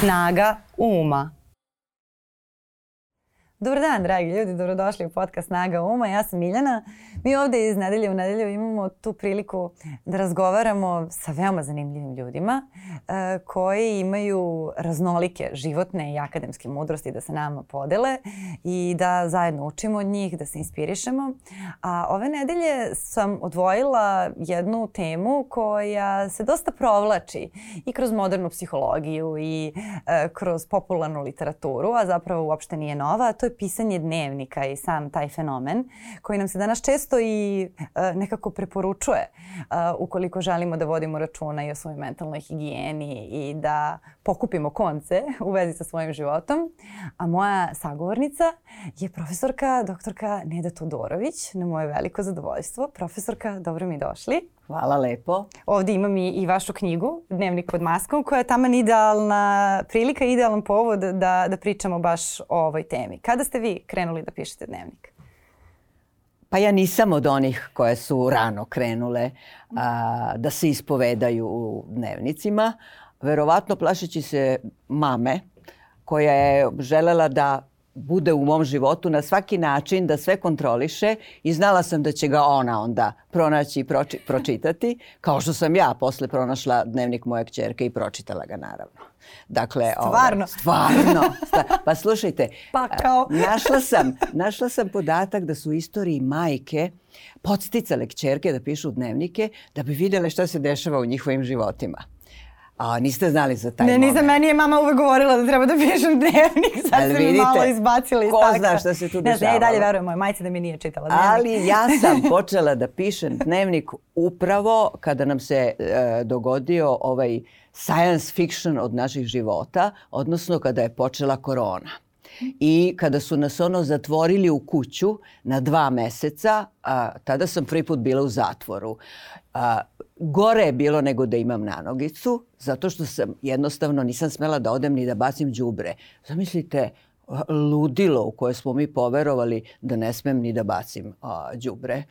Snaga uma. Dobar dan, dragi ljudi, dobrodošli u podcast Snaga Uma. Ja sam Miljana. Mi ovde iz nedelje u nedelju imamo tu priliku da razgovaramo sa veoma zanimljivim ljudima e, koji imaju raznolike životne i akademske mudrosti da se nama podele i da zajedno učimo od njih, da se inspirišemo. A ove nedelje sam odvojila jednu temu koja se dosta provlači i kroz modernu psihologiju i e, kroz popularnu literaturu, a zapravo uopšte nije nova, to je pisanje dnevnika i sam taj fenomen koji nam se danas često i uh, nekako preporučuje uh, ukoliko želimo da vodimo računa i o svojoj mentalnoj higijeni i da pokupimo konce u vezi sa svojim životom. A moja sagovornica je profesorka doktorka Neda Todorović, na moje veliko zadovoljstvo. Profesorka, dobro mi došli. Hvala lepo. Ovde imam i, i vašu knjigu, Dnevnik pod maskom, koja je taman idealna prilika, idealan povod da, da pričamo baš o ovoj temi. Kada ste vi krenuli da pišete dnevnik? Pa ja nisam od onih koje su rano krenule a, da se ispovedaju u dnevnicima. Verovatno plašeći se mame koja je želela da bude u mom životu na svaki način da sve kontroliše i znala sam da će ga ona onda pronaći i proči, pročitati, kao što sam ja posle pronašla dnevnik moje kćerke i pročitala ga naravno. Dakle, stvarno? Ovo, stvarno. Pa slušajte, pa kao... našla, sam, našla sam podatak da su istoriji majke podsticale kćerke da pišu dnevnike da bi vidjele šta se dešava u njihovim životima. A niste znali za taj ne, moment? Ne, nisam, meni je mama uvek govorila da treba da pišem dnevnik, sad Ali vidite, malo izbacili iz Ko zna šta se tu dešavalo? Ne ja i dalje verujem mojoj majci da mi nije čitala dnevnik. Ali ja sam počela da pišem dnevnik upravo kada nam se e, dogodio ovaj science fiction od naših života, odnosno kada je počela korona. I kada su nas ono zatvorili u kuću na dva meseca, a, tada sam prvi put bila u zatvoru. A, gore je bilo nego da imam nanogicu, zato što sam jednostavno nisam smela da odem ni da bacim đubre. Zamislite, ludilo u koje smo mi poverovali da ne smem ni da bacim đubre.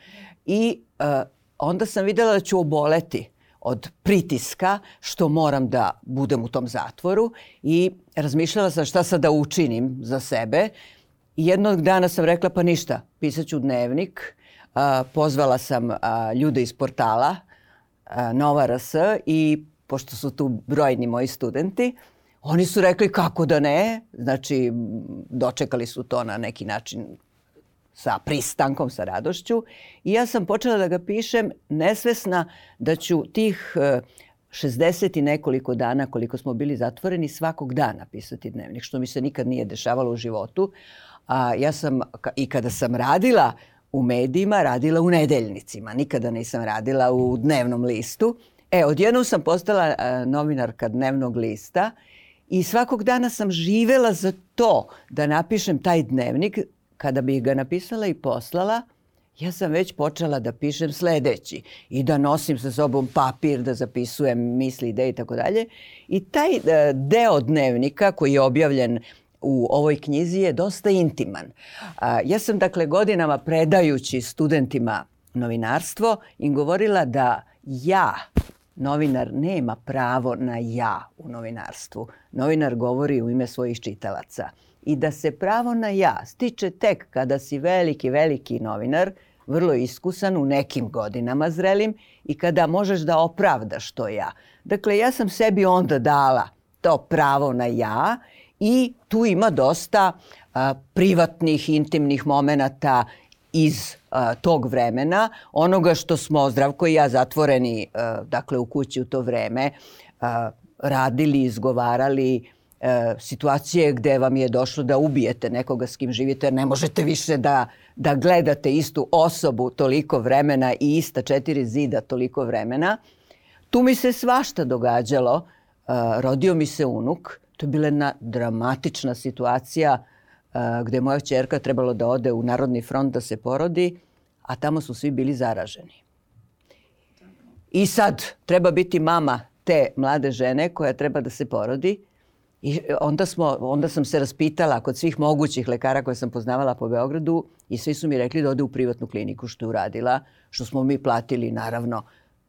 I a, onda sam videla da ću oboleti od pritiska što moram da budem u tom zatvoru i razmišljala sam šta sad da učinim za sebe. Jednog dana sam rekla pa ništa, pisaću dnevnik, a, pozvala sam a, ljude iz portala a, Nova RS i pošto su tu brojni moji studenti, oni su rekli kako da ne, znači dočekali su to na neki način sa pristankom, sa radošću i ja sam počela da ga pišem nesvesna da ću tih 60 e, i nekoliko dana koliko smo bili zatvoreni svakog dana pisati dnevnik, što mi se nikad nije dešavalo u životu. A ja sam i kada sam radila u medijima, radila u nedeljnicima. Nikada nisam radila u dnevnom listu. E, odjednom sam postala e, novinarka dnevnog lista i svakog dana sam živela za to da napišem taj dnevnik kada bih ga napisala i poslala, ja sam već počela da pišem sledeći i da nosim sa sobom papir, da zapisujem misli, ideje i tako dalje. I taj e, deo dnevnika koji je objavljen u ovoj knjizi je dosta intiman. Ja sam dakle godinama predajući studentima novinarstvo im govorila da ja, novinar, nema pravo na ja u novinarstvu. Novinar govori u ime svojih čitalaca i da se pravo na ja stiče tek kada si veliki, veliki novinar, vrlo iskusan u nekim godinama zrelim i kada možeš da opravdaš to ja. Dakle, ja sam sebi onda dala to pravo na ja i tu ima dosta a, privatnih, intimnih momenata iz a, tog vremena, onoga što smo Zdravko i ja zatvoreni, a, dakle u kući u to vreme, a, radili, izgovarali, situacije gde vam je došlo da ubijete nekoga s kim živite, jer ne možete više da, da gledate istu osobu toliko vremena i ista četiri zida toliko vremena. Tu mi se svašta događalo. Rodio mi se unuk. To je bila jedna dramatična situacija e, gde moja čerka trebalo da ode u Narodni front da se porodi, a tamo su svi bili zaraženi. I sad treba biti mama te mlade žene koja treba da se porodi I onda, smo, onda sam se raspitala kod svih mogućih lekara koje sam poznavala po Beogradu i svi su mi rekli da ode u privatnu kliniku što je uradila, što smo mi platili naravno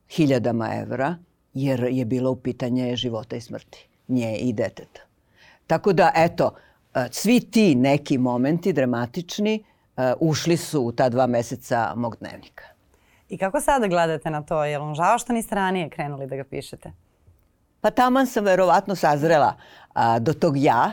hiljadama evra jer je bilo u pitanje života i smrti, nje i deteta. Tako da, eto, e, svi ti neki momenti dramatični e, ušli su u ta dva meseca mog dnevnika. I kako sada gledate na to? Je li vam žao što niste ranije krenuli da ga pišete? Pa taman sam verovatno sazrela a, do tog ja,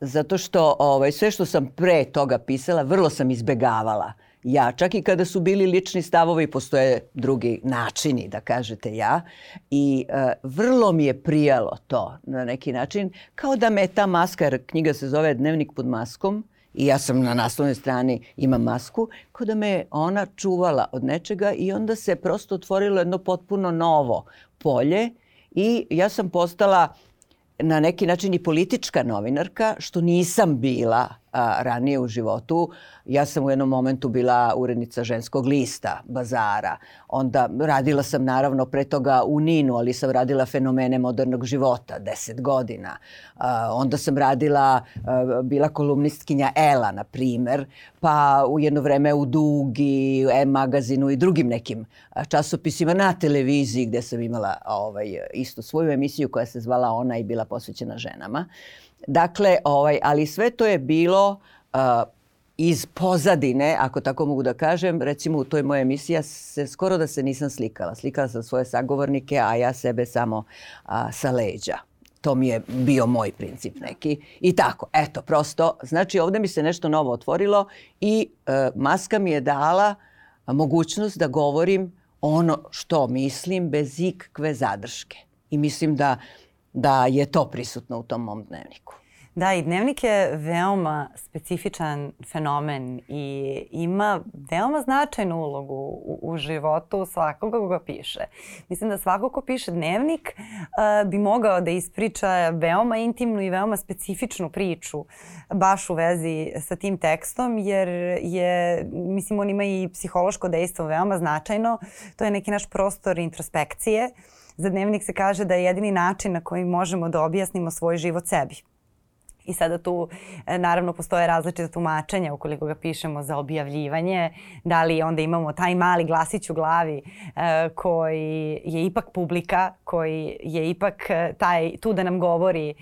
zato što ovaj, sve što sam pre toga pisala, vrlo sam izbegavala ja. Čak i kada su bili lični stavovi, postoje drugi načini da kažete ja. I e, vrlo mi je prijalo to na neki način. Kao da me ta maska, jer knjiga se zove Dnevnik pod maskom, i ja sam na naslovnoj strani imam masku, kao da me ona čuvala od nečega i onda se prosto otvorilo jedno potpuno novo polje i ja sam postala na neki način i politička novinarka, što nisam bila a, ranije u životu. Ja sam u jednom momentu bila urednica ženskog lista, bazara. Onda radila sam naravno pre toga u Ninu, ali sam radila fenomene modernog života, deset godina. A, onda sam radila, a, bila kolumnistkinja Ela, na primer, pa u jedno vreme u Dugi, E-magazinu i drugim nekim časopisima na televiziji gde sam imala ovaj, isto svoju emisiju koja se zvala Ona i bila posvećena ženama. Dakle, ovaj, ali sve to je bilo uh, iz pozadine, ako tako mogu da kažem, recimo u toj mojoj emisiji ja se skoro da se nisam slikala. Slikala sam svoje sagovornike, a ja sebe samo a, sa leđa. To mi je bio moj princip neki. I tako, eto, prosto, znači ovde mi se nešto novo otvorilo i e, maska mi je dala mogućnost da govorim ono što mislim bez ikakve zadrške. I mislim da da je to prisutno u tom mom dnevniku. Da, i dnevnik je veoma specifičan fenomen i ima veoma značajnu ulogu u, u životu svakoga koga piše. Mislim da svako ko piše dnevnik uh, bi mogao da ispriča veoma intimnu i veoma specifičnu priču baš u vezi sa tim tekstom, jer je, mislim, on ima i psihološko dejstvo veoma značajno. To je neki naš prostor introspekcije. Uh, Za dnevnik se kaže da je jedini način na koji možemo da objasnimo svoj život sebi. I sada tu e, naravno postoje različite tumačenja ukoliko ga pišemo za objavljivanje, da li onda imamo taj mali glasić u glavi e, koji je ipak publika, koji je ipak e, taj, tu da nam govori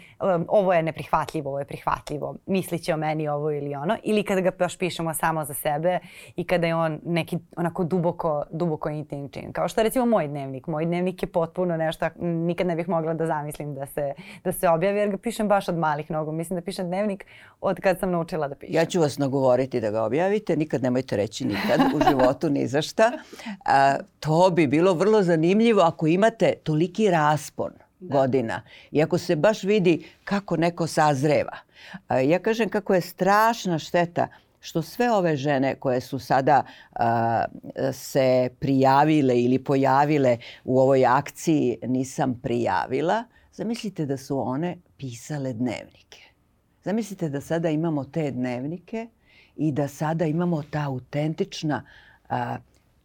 ovo je neprihvatljivo, ovo je prihvatljivo, misliće o meni ovo ili ono, ili kada ga baš pišemo samo za sebe i kada je on neki onako duboko, duboko intimni čin. Kao što recimo moj dnevnik. Moj dnevnik je potpuno nešto, nikad ne bih mogla da zamislim da se, da se objavi jer ga pišem baš od malih nogu. Mislim da pišem dnevnik od kad sam naučila da pišem. Ja ću vas nagovoriti da ga objavite, nikad nemojte reći nikad u životu ni za šta. A, to bi bilo vrlo zanimljivo ako imate toliki raspon da. godina i ako se baš vidi kako neko sazreva. A, ja kažem kako je strašna šteta što sve ove žene koje su sada a, se prijavile ili pojavile u ovoj akciji nisam prijavila, zamislite da su one pisale dnevnike. Zamislite da sada imamo te dnevnike i da sada imamo ta autentična a,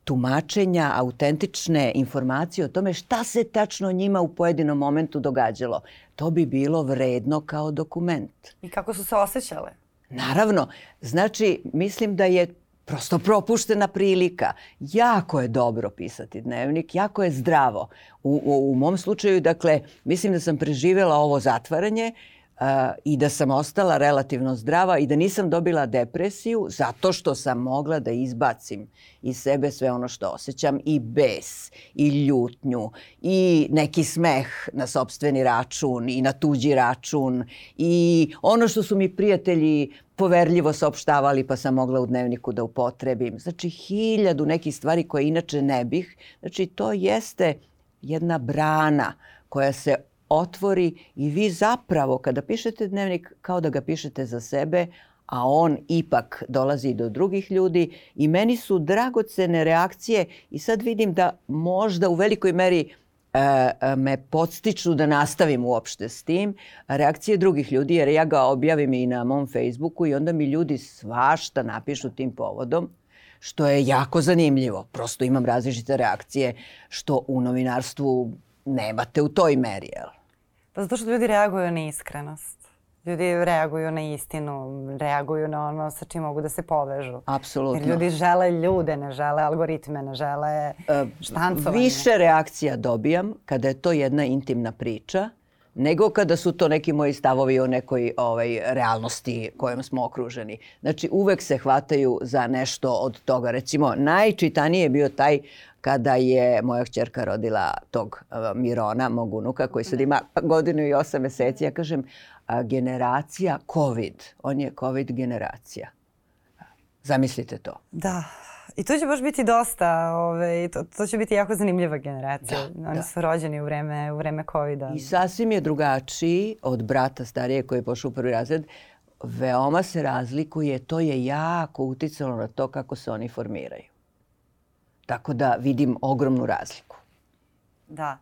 tumačenja, autentične informacije o tome šta se tačno njima u pojedinom momentu događalo. To bi bilo vredno kao dokument. I kako su se osjećale? Naravno. Znači, mislim da je prosto propuštena prilika. Jako je dobro pisati dnevnik, jako je zdravo. U, u, u mom slučaju, dakle, mislim da sam preživela ovo zatvaranje i da sam ostala relativno zdrava i da nisam dobila depresiju zato što sam mogla da izbacim iz sebe sve ono što osjećam i bes i ljutnju i neki smeh na sobstveni račun i na tuđi račun i ono što su mi prijatelji poverljivo saopštavali pa sam mogla u dnevniku da upotrebim. Znači hiljadu nekih stvari koje inače ne bih. Znači to jeste jedna brana koja se otvori i vi zapravo kada pišete dnevnik kao da ga pišete za sebe, a on ipak dolazi do drugih ljudi i meni su dragocene reakcije i sad vidim da možda u velikoj meri e, e, me podstiču da nastavim uopšte s tim reakcije drugih ljudi jer ja ga objavim i na mom Facebooku i onda mi ljudi svašta napišu tim povodom što je jako zanimljivo. Prosto imam različite reakcije što u novinarstvu nemate u toj meri. Jel? Pa zato što ljudi reaguju na iskrenost. Ljudi reaguju na istinu, reaguju na ono sa čim mogu da se povežu. Apsolutno. Jer ljudi žele ljude, ne žele algoritme, ne žele štancovanje. Više reakcija dobijam kada je to jedna intimna priča nego kada su to neki moji stavovi o nekoj ovaj, realnosti kojom smo okruženi. Znači, uvek se hvataju za nešto od toga. Recimo, najčitanije je bio taj kada je moja čerka rodila tog uh, Mirona, mog unuka, koji sad ima godinu i osam meseci. Ja kažem, generacija COVID. On je COVID generacija. Zamislite to. Da. I to će baš biti dosta, ovaj, to, to će biti jako zanimljiva generacija. Da, Oni da. su rođeni u vreme, u vreme COVID-a. I sasvim je drugačiji od brata starije koji je pošao u prvi razred. Veoma se razlikuje, to je jako uticalo na to kako se oni formiraju. Tako da vidim ogromnu razliku. Da.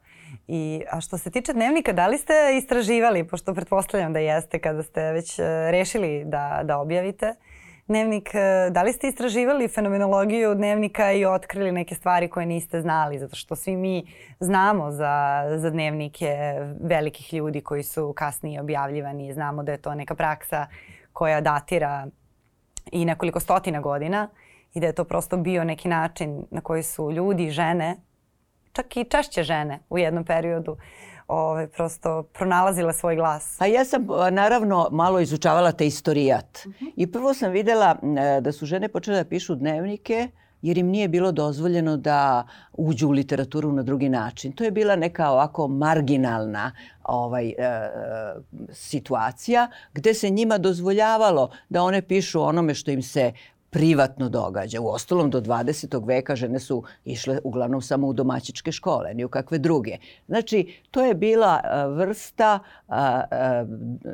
I, a što se tiče dnevnika, da li ste istraživali, pošto pretpostavljam da jeste kada ste već e, rešili da, da objavite dnevnik, e, da li ste istraživali fenomenologiju dnevnika i otkrili neke stvari koje niste znali? Zato što svi mi znamo za, za dnevnike velikih ljudi koji su kasnije objavljivani. Znamo da je to neka praksa koja datira i nekoliko stotina godina i da je to prosto bio neki način na koji su ljudi, žene, čak i češće žene u jednom periodu ovaj, prosto pronalazile svoj glas. A ja sam naravno malo izučavala te istorijat. I prvo sam videla e, da su žene počele da pišu dnevnike jer im nije bilo dozvoljeno da uđu u literaturu na drugi način. To je bila neka ovako marginalna ovaj, e, e, situacija gde se njima dozvoljavalo da one pišu onome što im se privatno događa. U ostalom, do 20. veka žene su išle uglavnom samo u domaćičke škole, ni u kakve druge. Znači, to je bila a, vrsta a, a,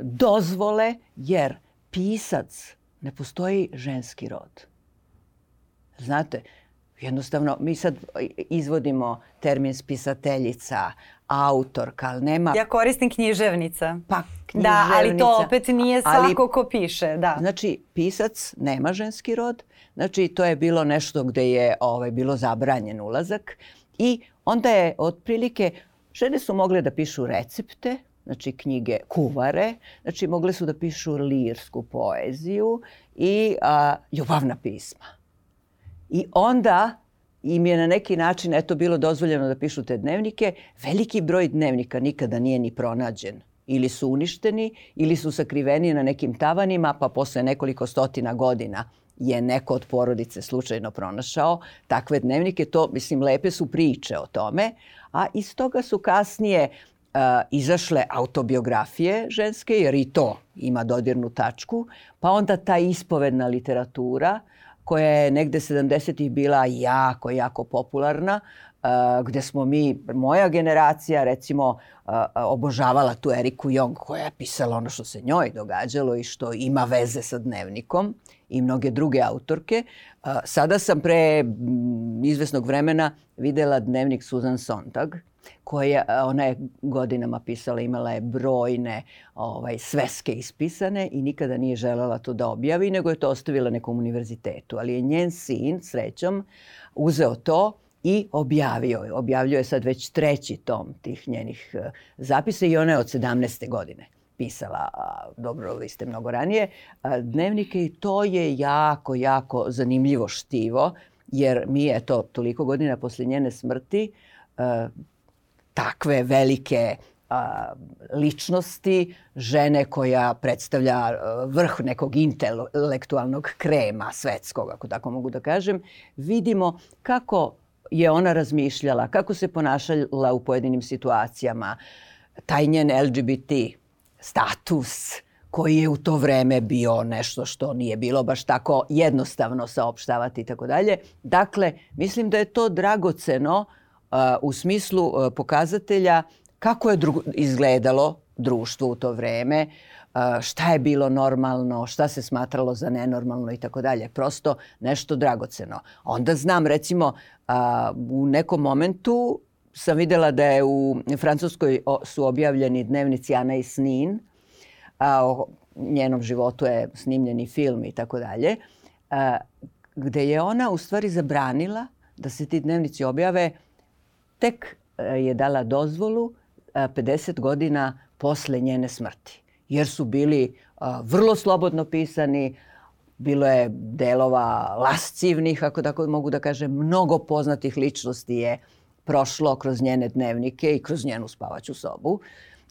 dozvole, jer pisac ne postoji ženski rod. Znate, jednostavno, mi sad izvodimo termin spisateljica, autorka, ali nema... Ja koristim književnica. Pa, Da, ali to književnica. opet nije Ali- svako ko piše. Da. Znači, pisac nema ženski rod, znači to je bilo nešto gde je ovaj, bilo zabranjen ulazak i onda je otprilike, žene su mogle da pišu recepte, znači knjige kuvare, znači mogle su da pišu lirsku poeziju i a, ljubavna pisma. I onda im je na neki način eto bilo dozvoljeno da pišu te dnevnike. Veliki broj dnevnika nikada nije ni pronađen. Ili su uništeni, ili su sakriveni na nekim tavanima, pa posle nekoliko stotina godina je neko od porodice slučajno pronašao takve dnevnike. To, mislim, lepe su priče o tome. A iz toga su kasnije uh, izašle autobiografije ženske, jer i to ima dodirnu tačku, pa onda ta ispovedna literatura koja je negde 70-ih bila jako, jako popularna, gde smo mi, moja generacija recimo, obožavala tu Eriku Jong koja je pisala ono što se njoj događalo i što ima veze sa dnevnikom i mnoge druge autorke. Sada sam pre izvesnog vremena videla dnevnik Susan Sontag, koja ona je godinama pisala, imala je brojne ovaj, sveske ispisane i nikada nije želela to da objavi, nego je to ostavila nekom univerzitetu. Ali je njen sin, srećom, uzeo to i objavio je. Objavljuje sad već treći tom tih njenih eh, zapisa i ona je od 17. godine pisala, a, dobro, vi ste mnogo ranije, dnevnike i to je jako, jako zanimljivo štivo, jer mi je to toliko godina posle njene smrti takve velike ličnosti, žene koja predstavlja vrh nekog intelektualnog krema svetskog, ako tako mogu da kažem, vidimo kako je ona razmišljala, kako se ponašala u pojedinim situacijama, taj njen LGBT status koji je u to vreme bio nešto što nije bilo baš tako jednostavno saopštavati i tako dalje. Dakle, mislim da je to dragoceno uh, u smislu uh, pokazatelja kako je drugo, izgledalo društvo u to vreme, uh, šta je bilo normalno, šta se smatralo za nenormalno i tako dalje. Prosto nešto dragoceno. Onda znam recimo uh, u nekom momentu sam videla da je u Francuskoj su objavljeni dnevnici Ana i Snin, a o njenom životu je snimljeni film i tako dalje, gde je ona u stvari zabranila da se ti dnevnici objave, tek a, je dala dozvolu a, 50 godina posle njene smrti. jer su bili a, vrlo slobodno pisani, bilo je delova lascivnih, ako tako mogu da kažem, mnogo poznatih ličnosti je prošlo kroz njene dnevnike i kroz njenu spavaću sobu.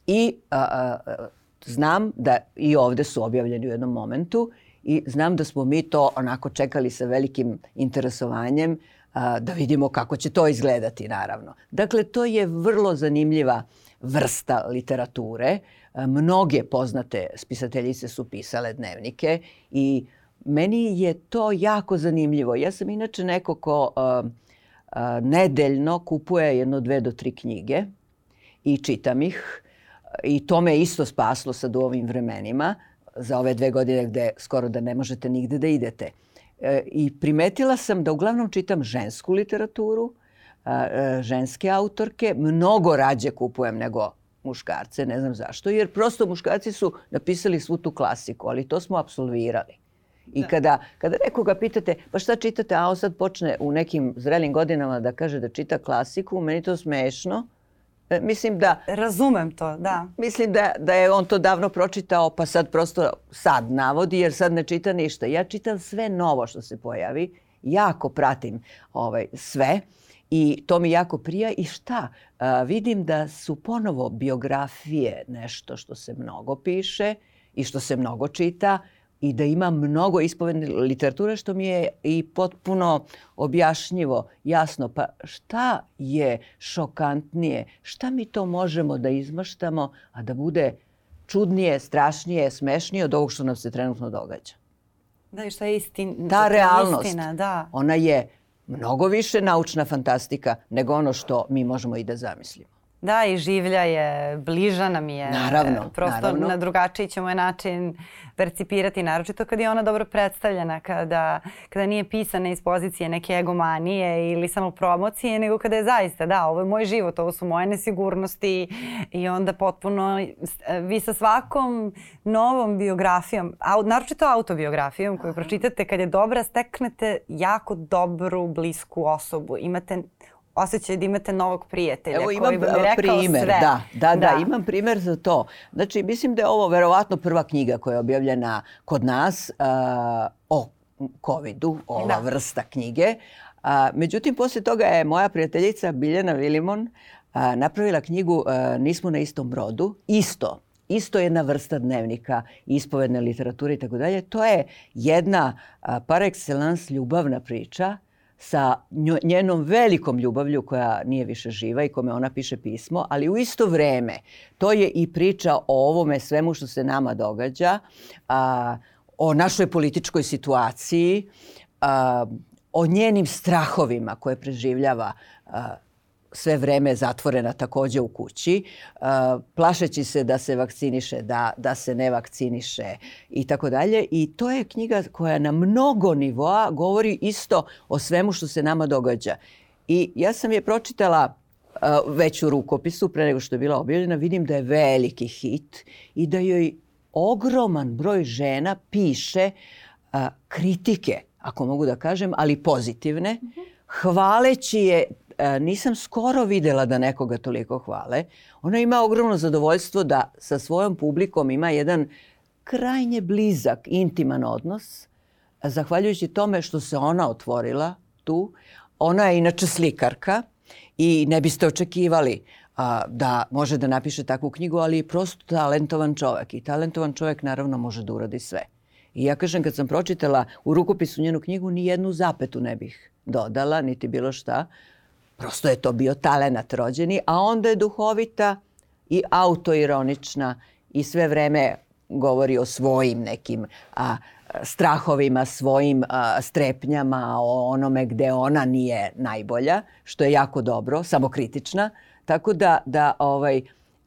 I a, a, znam da i ovde su objavljeni u jednom momentu i znam da smo mi to onako čekali sa velikim interesovanjem a, da vidimo kako će to izgledati naravno. Dakle, to je vrlo zanimljiva vrsta literature. A, mnoge poznate spisateljice su pisale dnevnike i meni je to jako zanimljivo. Ja sam inače neko ko a, a, nedeljno kupuje jedno dve do tri knjige i čitam ih i to me isto spaslo sad u ovim vremenima za ove dve godine gde skoro da ne možete nigde da idete. E, I primetila sam da uglavnom čitam žensku literaturu, e, ženske autorke, mnogo rađe kupujem nego muškarce, ne znam zašto, jer prosto muškarci su napisali svu tu klasiku, ali to smo absolvirali. I da. kada, kada nekoga pitate, pa šta čitate, a on sad počne u nekim zrelim godinama da kaže da čita klasiku, meni to smešno, E, mislim da... Razumem to, da. Mislim da, da je on to davno pročitao, pa sad prosto sad navodi, jer sad ne čita ništa. Ja čitam sve novo što se pojavi, jako pratim ovaj, sve i to mi jako prija. I šta? A, vidim da su ponovo biografije nešto što se mnogo piše i što se mnogo čita i da ima mnogo ispovedne literature što mi je i potpuno objašnjivo, jasno. Pa šta je šokantnije? Šta mi to možemo da izmaštamo, a da bude čudnije, strašnije, smešnije od ovog što nam se trenutno događa? Da, i šta je istin, Ta realnost, istina, da. ona je mnogo više naučna fantastika nego ono što mi možemo i da zamislimo. Da, i življa je, bliža nam je. Naravno, Prosto naravno. na drugačiji ćemo je način percipirati, naročito kad je ona dobro predstavljena, kada, kada nije pisana iz pozicije neke egomanije ili samo promocije, nego kada je zaista, da, ovo je moj život, ovo su moje nesigurnosti i onda potpuno vi sa svakom novom biografijom, a, naročito autobiografijom koju pročitate, kad je dobra, steknete jako dobru, blisku osobu. Imate osjećaj da imate novog prijatelja Evo, imam koji vam je rekao primer, sve. Da, da, da, da, imam primer za to. Znači, mislim da je ovo verovatno prva knjiga koja je objavljena kod nas uh, o COVID-u, ova da. vrsta knjige. Uh, međutim, posle toga je moja prijateljica Biljana Vilimon uh, napravila knjigu uh, Nismo na istom brodu, isto isto jedna vrsta dnevnika, ispovedne literature i tako dalje. To je jedna par excellence ljubavna priča sa njenom velikom ljubavlju koja nije više živa i kome ona piše pismo, ali u isto vreme to je i priča o ovome svemu što se nama događa, a, o našoj političkoj situaciji, a, o njenim strahovima koje preživljava a, sve vreme zatvorena takođe u kući, uh, plašeći se da se vakciniše, da, da se ne vakciniše i tako dalje. I to je knjiga koja na mnogo nivoa govori isto o svemu što se nama događa. I ja sam je pročitala uh, već u rukopisu, pre nego što je bila objavljena, vidim da je veliki hit i da joj ogroman broj žena piše uh, kritike, ako mogu da kažem, ali pozitivne, -hmm. hvaleći je E, nisam skoro videla da nekoga toliko hvale. Ona ima ogromno zadovoljstvo da sa svojom publikom ima jedan krajnje blizak, intiman odnos, zahvaljujući tome što se ona otvorila tu. Ona je inače slikarka i ne biste očekivali a, da može da napiše takvu knjigu, ali je prosto talentovan čovek. I talentovan čovek naravno može da uradi sve. I ja kažem, kad sam pročitala u rukopisu njenu knjigu, ni jednu zapetu ne bih dodala, niti bilo šta, Prosto je to bio talenat rođeni, a onda je duhovita i autoironična i sve vreme govori o svojim nekim a, strahovima, svojim a, strepnjama, o onome gde ona nije najbolja, što je jako dobro, samokritična. Tako da, da ovaj,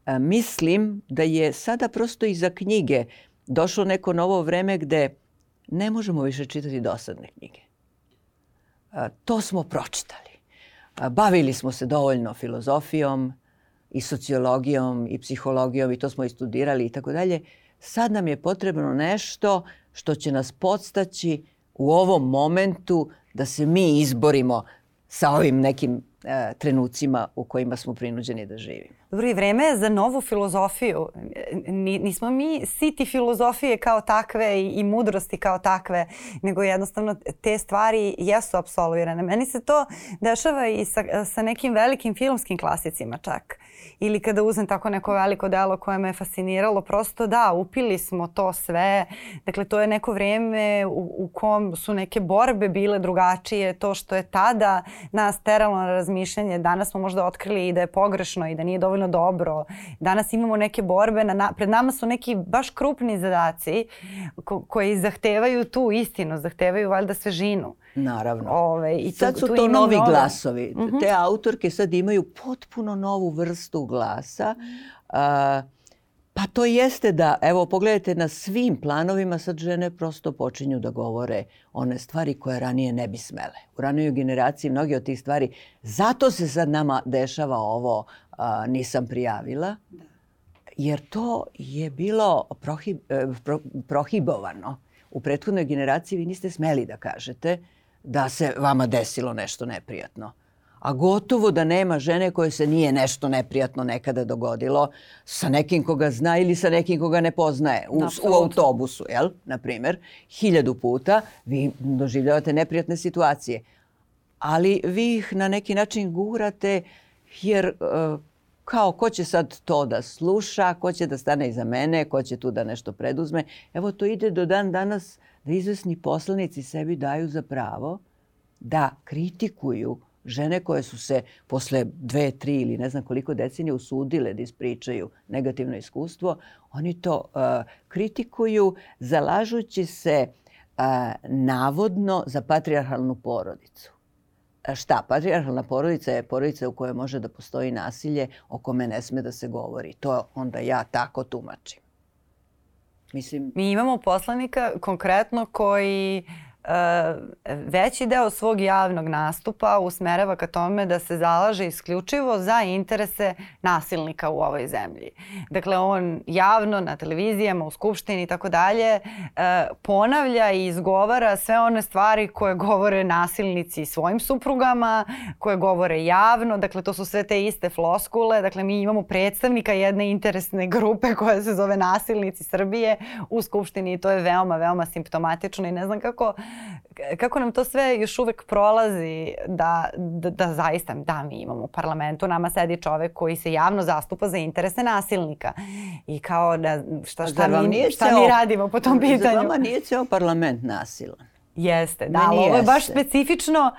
a, mislim da je sada prosto iza knjige došlo neko novo vreme gde ne možemo više čitati dosadne knjige. A, to smo pročitali. Bavili smo se dovoljno filozofijom i sociologijom i psihologijom i to smo i studirali i tako dalje. Sad nam je potrebno nešto što će nas podstaći u ovom momentu da se mi izborimo sa ovim nekim trenucima u kojima smo prinuđeni da živimo. Dobro, i vreme je za novu filozofiju. Nismo mi siti filozofije kao takve i mudrosti kao takve, nego jednostavno te stvari jesu absolvirane. Meni se to dešava i sa, sa nekim velikim filmskim klasicima čak. Ili kada uzem tako neko veliko delo koje me je fasciniralo, prosto da, upili smo to sve. Dakle, to je neko vreme u, u kom su neke borbe bile drugačije. To što je tada nas teralo na razmišljanje, danas smo možda otkrili i da je pogrešno i da nije dovoljno dobro. Danas imamo neke borbe, na, pred nama su neki baš krupni zadaci ko, koji zahtevaju tu istinu, zahtevaju valjda svežinu. Naravno. Ove, i tu, sad su tu to novi glasovi. Uh mhm. -huh. Te autorke sad imaju potpuno novu vrstu glasa. Uh, Pa to jeste da, evo pogledajte na svim planovima sad žene prosto počinju da govore one stvari koje ranije ne bi smele. U ranijoj generaciji mnogi od tih stvari, zato se sad nama dešava ovo a, nisam prijavila, da. jer to je bilo prohib, e, pro, prohibovano. U prethodnoj generaciji vi niste smeli da kažete da se vama desilo nešto neprijatno a gotovo da nema žene koje se nije nešto neprijatno nekada dogodilo sa nekim koga zna ili sa nekim koga ne poznaje u, u autobusu, jel? Na primer, hiljadu puta vi doživljavate neprijatne situacije. Ali vi ih na neki način gurate jer uh, kao ko će sad to da sluša, ko će da stane iza mene, ko će tu da nešto preduzme. Evo to ide do dan danas da izvesni poslanici sebi daju za pravo da kritikuju žene koje su se posle dve, tri ili ne znam koliko decenija usudile da ispričaju negativno iskustvo, oni to uh, kritikuju zalažući se uh, navodno za patrijarhalnu porodicu. Šta? Patrijarhalna porodica je porodica u kojoj može da postoji nasilje o kome ne sme da se govori. To onda ja tako tumačim. Mislim... Mi imamo poslanika konkretno koji uh, veći deo svog javnog nastupa usmerava ka tome da se zalaže isključivo za interese nasilnika u ovoj zemlji. Dakle, on javno na televizijama, u skupštini i tako dalje e, ponavlja i izgovara sve one stvari koje govore nasilnici svojim suprugama, koje govore javno. Dakle, to su sve te iste floskule. Dakle, mi imamo predstavnika jedne interesne grupe koja se zove Nasilnici Srbije u skupštini i to je veoma, veoma simptomatično i ne znam kako kako nam to sve još uvek prolazi da, da, da zaista, da mi imamo u parlamentu, nama sedi čovek koji se javno zastupa za interese nasilnika i kao da šta, šta, mi, šta ceo, mi radimo po tom pitanju. Za vama nije ceo parlament nasilan. Jeste, da, ali ovo je baš specifično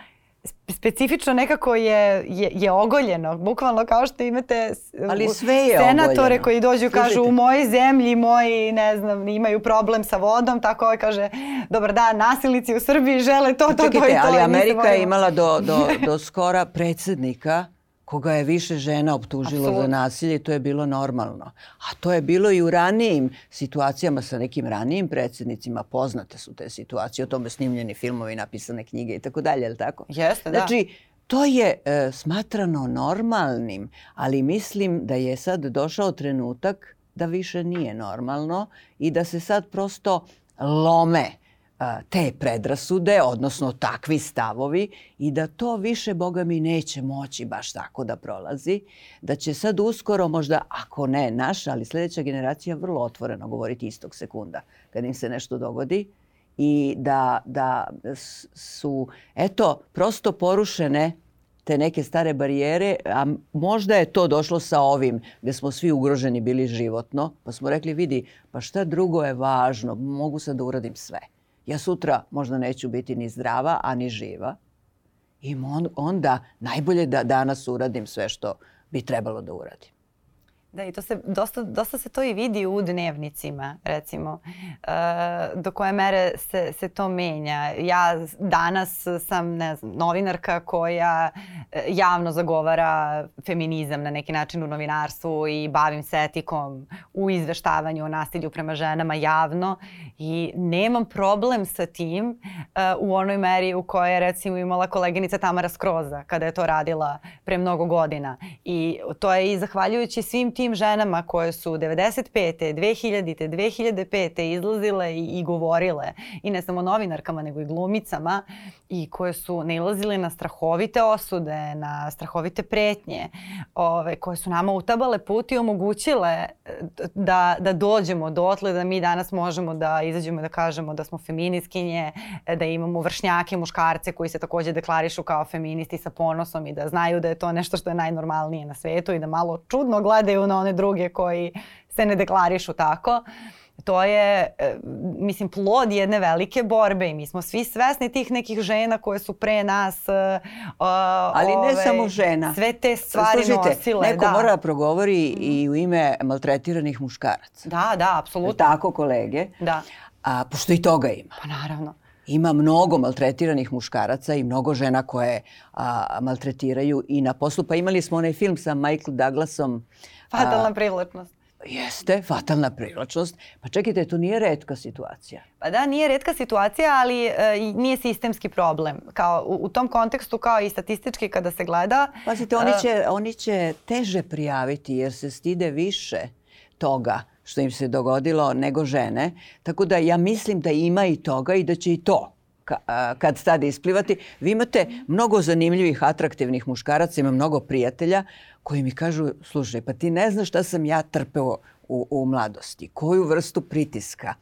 specifično nekako je, je, je ogoljeno. Bukvalno kao što imate Ali sve je senatore ogoljeno. koji dođu i kažu u mojoj zemlji moji ne znam imaju problem sa vodom, tako ovaj kaže dobar dan, nasilnici u Srbiji žele to, to, Čekajte, to i to. ali Amerika je imala do, do, do skora predsednika koga je više žena optužilo Absolut. za nasilje, to je bilo normalno. A to je bilo i u ranijim situacijama sa nekim ranijim predsednicima. Poznate su te situacije, o tome snimljeni filmovi, napisane knjige i tako dalje, je li tako? Jeste, da. Znači, to je e, smatrano normalnim, ali mislim da je sad došao trenutak da više nije normalno i da se sad prosto lome te predrasude, odnosno takvi stavovi i da to više, Boga mi, neće moći baš tako da prolazi, da će sad uskoro možda, ako ne naša, ali sledeća generacija vrlo otvoreno govoriti istog sekunda kad im se nešto dogodi i da, da su, eto, prosto porušene te neke stare barijere, a možda je to došlo sa ovim gde smo svi ugroženi bili životno, pa smo rekli vidi, pa šta drugo je važno, mogu sad da uradim sve ja sutra možda neću biti ni zdrava, a ni živa. I onda najbolje da danas uradim sve što bi trebalo da uradim. Da, i to se, dosta, dosta se to i vidi u dnevnicima, recimo, uh, do koje mere se, se to menja. Ja danas sam, ne znam, novinarka koja e, javno zagovara feminizam na neki način u novinarstvu i bavim se etikom u izveštavanju o nasilju prema ženama javno i nemam problem sa tim uh, u onoj meri u kojoj je recimo imala koleginica Tamara Skroza kada je to radila pre mnogo godina. I to je i zahvaljujući svim tim tim ženama koje su 95. 2000. 2005. izlazile i, i govorile i ne samo novinarkama nego i glumicama i koje su nailazile na strahovite osude, na strahovite pretnje, ove, koje su nama utabale put i omogućile e, da, da dođemo dotle da mi danas možemo da izađemo i da kažemo da smo feminiskinje, e, da imamo vršnjake, muškarce koji se takođe deklarišu kao feministi sa ponosom i da znaju da je to nešto što je najnormalnije na svetu i da malo čudno gledaju na one druge koji se ne deklarišu tako. To je, e, mislim, plod jedne velike borbe i mi smo svi svesni tih nekih žena koje su pre nas uh, Ali ove, ne samo žena. Sve te stvari Slušajte, nosile. Neko da. mora da progovori i u ime maltretiranih muškaraca. Da, da, apsolutno. Tako, kolege. Da. A, pošto i toga ima. Pa naravno ima mnogo maltretiranih muškaraca i mnogo žena koje a, maltretiraju i na poslu. Pa imali smo onaj film sa Michael Douglasom. Fatalna privlačnost. Jeste, fatalna privlačnost. Pa čekajte, to nije redka situacija. Pa da, nije redka situacija, ali e, nije sistemski problem. Kao, u, u tom kontekstu, kao i statistički kada se gleda... Pazite, oni će, uh, oni će teže prijaviti jer se stide više toga što im se dogodilo nego žene. Tako da ja mislim da ima i toga i da će i to kad tad isplivati. Vi imate mnogo zanimljivih, atraktivnih muškaraca, ima mnogo prijatelja koji mi kažu, slušaj, pa ti ne znaš šta sam ja trpeo u, u mladosti, koju vrstu pritiska,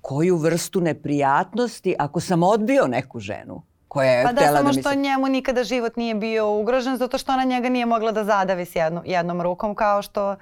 koju vrstu neprijatnosti ako sam odbio neku ženu koja je pa da, samo da mi što njemu nikada život nije bio ugrožen zato što ona njega nije mogla da zadavi s jedno, jednom rukom kao što...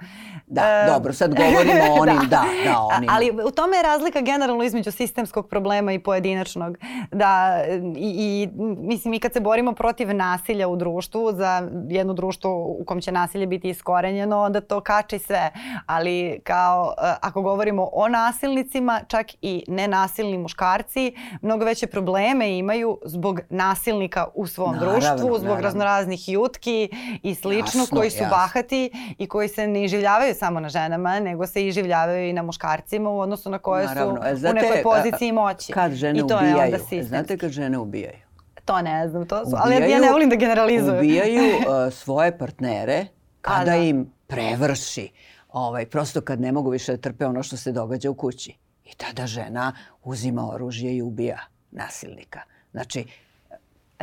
Da, uh, dobro, sad govorimo o onim, da, da, da onim. Ali u tome je razlika generalno između sistemskog problema i pojedinačnog. Da, i, i mislim, mi kad se borimo protiv nasilja u društvu, za jedno društvo u kom će nasilje biti iskorenjeno, onda to kači sve. Ali kao, uh, ako govorimo o nasilnicima, čak i nenasilni muškarci, mnogo veće probleme imaju zbog nasilnika u svom naravno, društvu, zbog naravno. raznoraznih jutki i slično jasno, koji su jasno. bahati i koji se ne iživljavaju samo na ženama, nego se iživljavaju i na muškarcima u odnosu na koje naravno. su e, znate, u nekoj poziciji moći. Kad žene I to ubijaju, je onda sistemski. znate kad žene ubijaju? To ne znam, to su, ubijaju, ali ja ne volim da generalizujem. Ubijaju uh, svoje partnere kada da. im prevrši, ovaj, prosto kad ne mogu više da trpe ono što se događa u kući. I tada žena uzima oružje i ubija nasilnika. Znači,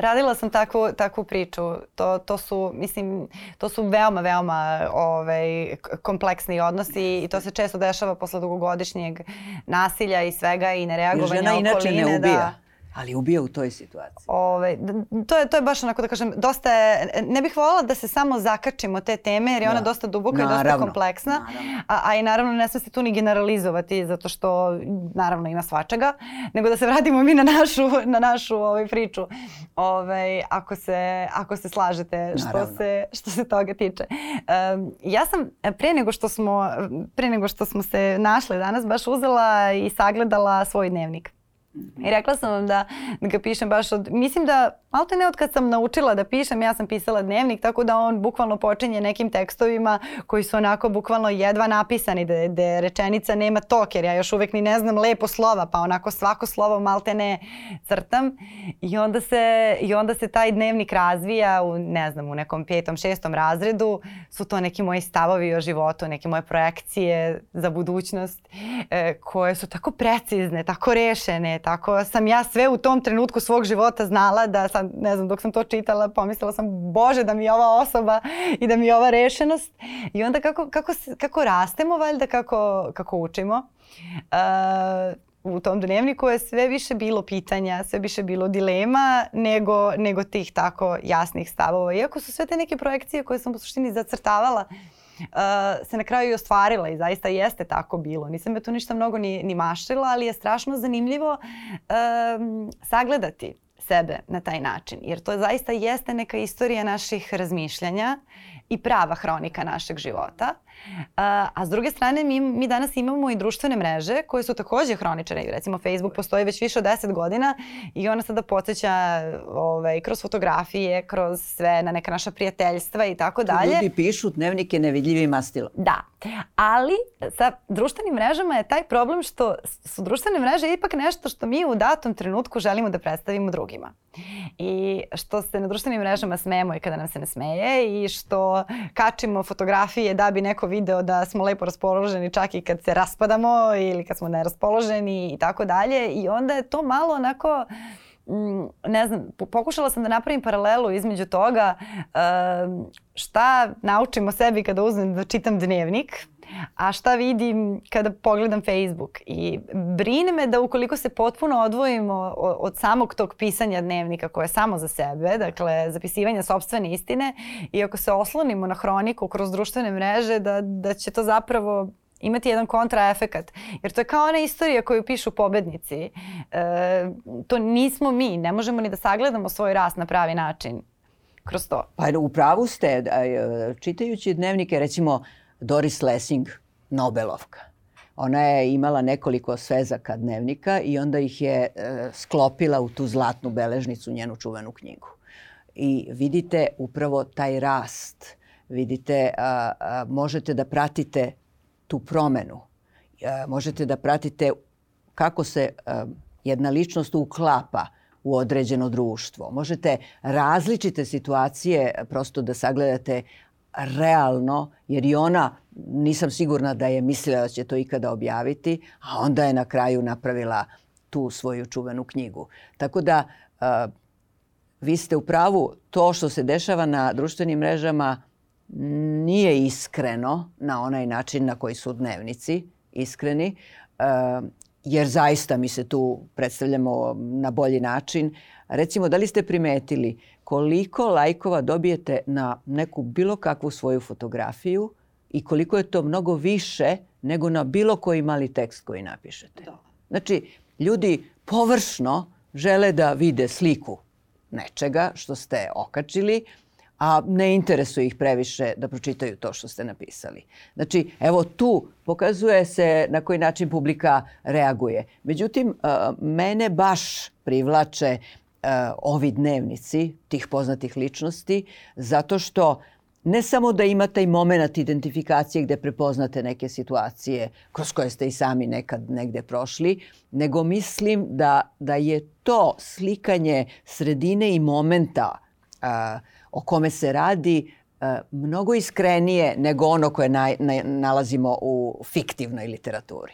Radila sam takvu, takvu priču. To, to su, mislim, to su veoma, veoma ovaj, kompleksni odnosi i to se često dešava posle dugogodišnjeg nasilja i svega i nereagovanja okoline. Žena inače ne ubija. Da, Ali ubija u toj situaciji. Ove, to, je, to je baš onako da kažem, dosta je, ne bih voljela da se samo zakačimo te teme jer je da. ona dosta duboka naravno, i dosta kompleksna. Naravno. A, a i naravno ne sme se tu ni generalizovati zato što naravno ima svačega. Nego da se vratimo mi na našu, na našu ovaj, priču. Ove, ako, se, ako se slažete što se, što se toga tiče. Um, ja sam pre nego što smo pre nego što smo se našle danas baš uzela i sagledala svoj dnevnik. I rekla sam vam da, da ga pišem baš od, mislim da malo te ne od kad sam naučila da pišem, ja sam pisala dnevnik, tako da on bukvalno počinje nekim tekstovima koji su onako bukvalno jedva napisani, da, da rečenica nema tok, jer ja još uvek ni ne znam lepo slova, pa onako svako slovo malte ne crtam. I onda se, i onda se taj dnevnik razvija u, ne znam, u nekom petom, šestom razredu, su to neki moji stavovi o životu, neke moje projekcije za budućnost, e, koje su tako precizne, tako rešene, tako sam ja sve u tom trenutku svog života znala da sam, ne znam, dok sam to čitala, pomislila sam, bože da mi je ova osoba i da mi je ova rešenost. I onda kako, kako, kako rastemo, valjda, kako, kako učimo. Uh, u tom dnevniku je sve više bilo pitanja, sve više bilo dilema nego, nego tih tako jasnih stavova. Iako su sve te neke projekcije koje sam u suštini zacrtavala uh, se na kraju i ostvarila i zaista jeste tako bilo. Nisam me tu ništa mnogo ni, ni mašila, ali je strašno zanimljivo sagledati sebe na taj način. Jer to zaista jeste neka istorija naših razmišljanja i prava hronika našeg života. A, a s druge strane mi, mi danas imamo i društvene mreže koje su takođe hroničare. Recimo Facebook postoji već više od 10 godina i ona sada podsjeća ovaj, kroz fotografije, kroz sve na neka naša prijateljstva i tako dalje. Ljudi pišu dnevnike nevidljivim mastilom. Da, ali sa društvenim mrežama je taj problem što su društvene mreže ipak nešto što mi u datom trenutku želimo da predstavimo drugima. I što se na društvenim mrežama smemo i kada nam se ne smeje i što kačimo fotografije da bi neko video da smo lepo raspoloženi čak i kad se raspadamo ili kad smo neraspoloženi i tako dalje. I onda je to malo onako ne znam, pokušala sam da napravim paralelu između toga šta naučim o sebi kada uzmem da čitam dnevnik a šta vidim kada pogledam Facebook. I brine me da ukoliko se potpuno odvojimo od samog tog pisanja dnevnika koje je samo za sebe, dakle zapisivanja sobstvene istine i ako se oslonimo na hroniku kroz društvene mreže, da, da će to zapravo imati jedan kontraefekat. Jer to je kao ona istorija koju pišu pobednici. E, to nismo mi, ne možemo ni da sagledamo svoj rast na pravi način kroz to. Pa u pravu ste, e, čitajući dnevnike, recimo Doris Lessing, Nobelovka. Ona je imala nekoliko svezaka dnevnika i onda ih je e, sklopila u tu zlatnu beležnicu, njenu čuvenu knjigu. I vidite upravo taj rast. Vidite, a, a, možete da pratite tu promenu. A, možete da pratite kako se a, jedna ličnost uklapa u određeno društvo. Možete različite situacije prosto da sagledate realno, jer i ona nisam sigurna da je mislila da će to ikada objaviti, a onda je na kraju napravila tu svoju čuvenu knjigu. Tako da uh, vi ste u pravu, to što se dešava na društvenim mrežama nije iskreno na onaj način na koji su dnevnici iskreni, uh, jer zaista mi se tu predstavljamo na bolji način. Recimo, da li ste primetili koliko lajkova dobijete na neku bilo kakvu svoju fotografiju i koliko je to mnogo više nego na bilo koji mali tekst koji napišete. Da. Znači, ljudi površno žele da vide sliku nečega što ste okačili, a ne interesuje ih previše da pročitaju to što ste napisali. Znači, evo tu pokazuje se na koji način publika reaguje. Međutim, mene baš privlače uh, ovi dnevnici tih poznatih ličnosti zato što ne samo da ima taj moment identifikacije gde prepoznate neke situacije kroz koje ste i sami nekad negde prošli, nego mislim da, da je to slikanje sredine i momenta uh, o kome se radi uh, mnogo iskrenije nego ono koje na, na, nalazimo u fiktivnoj literaturi.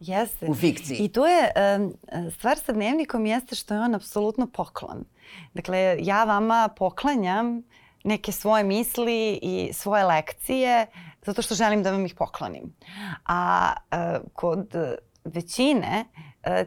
Jeste. U fikciji. I to je, um, stvar sa dnevnikom jeste što je on apsolutno poklon. Dakle, ja vama poklanjam neke svoje misli i svoje lekcije zato što želim da vam ih poklonim. A uh, kod većine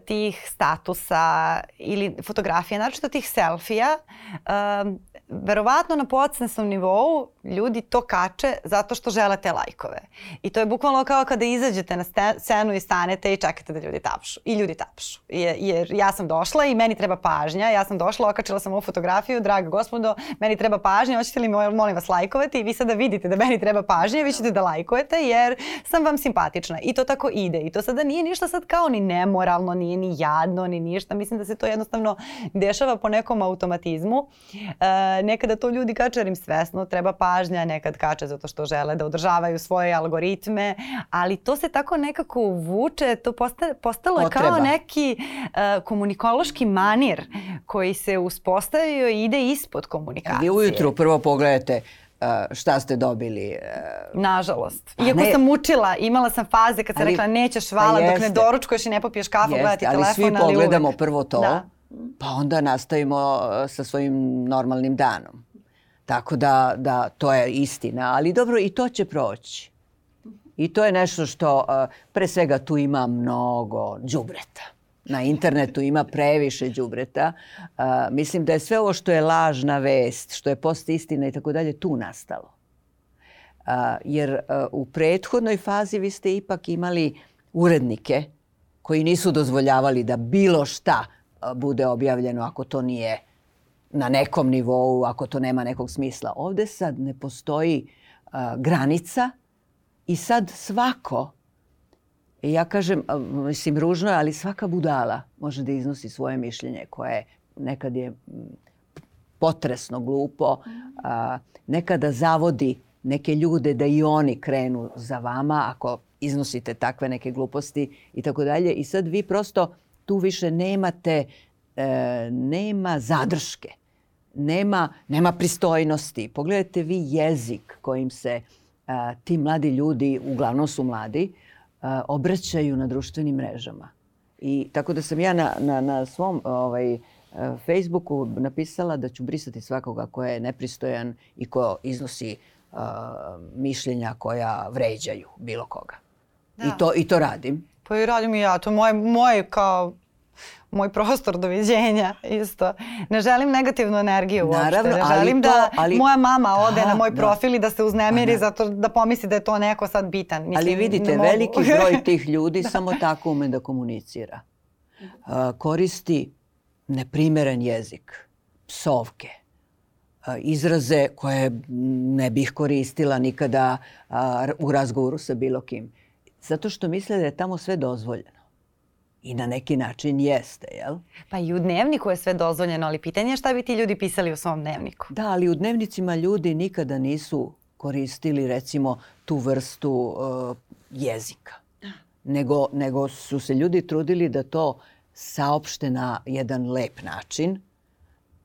tih statusa ili fotografija, naročito tih selfija, uh, verovatno na podsnesnom nivou ljudi to kače zato što žele te lajkove. I to je bukvalno kao kada izađete na scenu i stanete i čekate da ljudi tapšu. I ljudi tapšu. Jer, jer ja sam došla i meni treba pažnja. Ja sam došla, okačila sam ovu fotografiju. Draga gospodo, meni treba pažnja. Hoćete li molim vas lajkovati? I vi sada vidite da meni treba pažnja. Vi ćete da lajkujete jer sam vam simpatična. I to tako ide. I to sada nije ništa sad kao ni nemoralno, nije ni jadno, ni ništa. Mislim da se to jednostavno dešava po nekom automatizmu. E, nekada to ljudi kače jer im svesno treba pažnja, nekad kače zato što žele da održavaju svoje algoritme, ali to se tako nekako vuče, to posta, postalo je kao neki uh, komunikološki manir koji se uspostavio i ide ispod komunikacije. Vi ujutru prvo pogledate šta ste dobili? Uh, Nažalost. Iako ne, sam učila, imala sam faze kad sam ali, rekla nećeš pa dok ne doručkuješ i ne popiješ kafu, gledati telefon. Ali svi pogledamo uvek. prvo to. Da pa onda nastavimo uh, sa svojim normalnim danom. Tako da, da to je istina. Ali dobro, i to će proći. I to je nešto što, pre svega tu ima mnogo džubreta. Na internetu ima previše đubreta. Uh, mislim da je sve ovo što je lažna vest, što je post istina i tako dalje, tu nastalo. Uh, jer uh, u prethodnoj fazi vi ste ipak imali urednike koji nisu dozvoljavali da bilo šta bude objavljeno ako to nije na nekom nivou, ako to nema nekog smisla. Ovde sad ne postoji uh, granica i sad svako, ja kažem, mislim ružno je, ali svaka budala može da iznosi svoje mišljenje koje nekad je potresno glupo, a, nekada zavodi neke ljude da i oni krenu za vama ako iznosite takve neke gluposti i tako dalje. I sad vi prosto tu više nemate, e, nema zadrške, nema, nema pristojnosti. Pogledajte vi jezik kojim se a, ti mladi ljudi, uglavnom su mladi, obraćaju na društvenim mrežama. I tako da sam ja na, na, na svom ovaj, Facebooku napisala da ću brisati svakoga ko je nepristojan i ko iznosi uh, mišljenja koja vređaju bilo koga. Da. I, to, I to radim. Pa i radim i ja. To moje, moje kao moj prostor doviđenja isto. Ne želim negativnu energiju uopšte. Naravno, ne želim to, da ali... moja mama ode da, na moj da. profil i da se uznemiri zato da pomisli da je to neko sad bitan. Mislim, ali vidite, veliki broj tih ljudi da. samo tako ume da komunicira. Uh, koristi neprimeren jezik, psovke, izraze koje ne bih koristila nikada u razgovoru sa bilo kim. Zato što misle da je tamo sve dozvoljeno. I na neki način jeste, jel? Pa i u dnevniku je sve dozvoljeno, ali pitanje je šta bi ti ljudi pisali u svom dnevniku. Da, ali u dnevnicima ljudi nikada nisu koristili recimo tu vrstu uh, jezika. Nego, nego su se ljudi trudili da to saopšte na jedan lep način,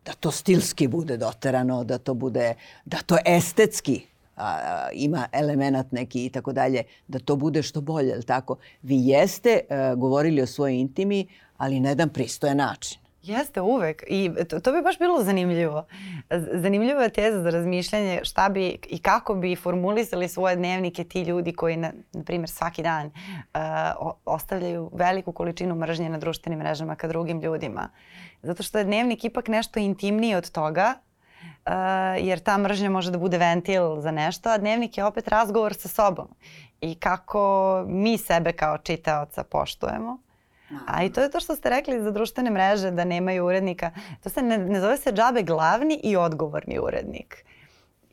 da to stilski bude doterano, da to bude, da to estetski a, ima element neki i tako dalje, da to bude što bolje, tako? Vi jeste a, govorili o svojoj intimi, ali na jedan pristojan način. Jeste, uvek. I to, to bi baš bilo zanimljivo. Zanimljiva je teza za razmišljanje šta bi i kako bi formulisali svoje dnevnike ti ljudi koji, na, na primjer, svaki dan uh, ostavljaju veliku količinu mržnje na društvenim mrežama ka drugim ljudima. Zato što je dnevnik ipak nešto intimniji od toga, uh, jer ta mržnja može da bude ventil za nešto, a dnevnik je opet razgovor sa sobom i kako mi sebe kao čitaoca poštujemo A i to je to što ste rekli za društvene mreže da nemaju urednika. To se ne, ne zove se džabe glavni i odgovorni urednik.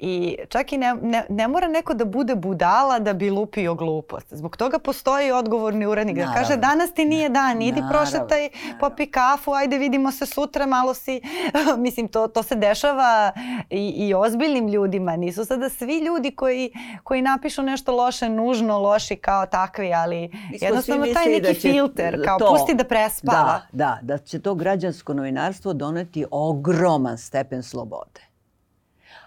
I čak i ne, ne, ne mora neko da bude budala da bi lupio glupost. Zbog toga postoji odgovorni urednik da kaže danas ti nije dan, idi Naravno. prošetaj, popi kafu, ajde vidimo se sutra, malo si... Mislim, to, to se dešava i, i ozbiljnim ljudima. Nisu sada svi ljudi koji, koji napišu nešto loše, nužno loši kao takvi, ali Isko jednostavno taj neki da filter, kao to, pusti da prespava. Da, da, da će to građansko novinarstvo doneti ogroman stepen slobode.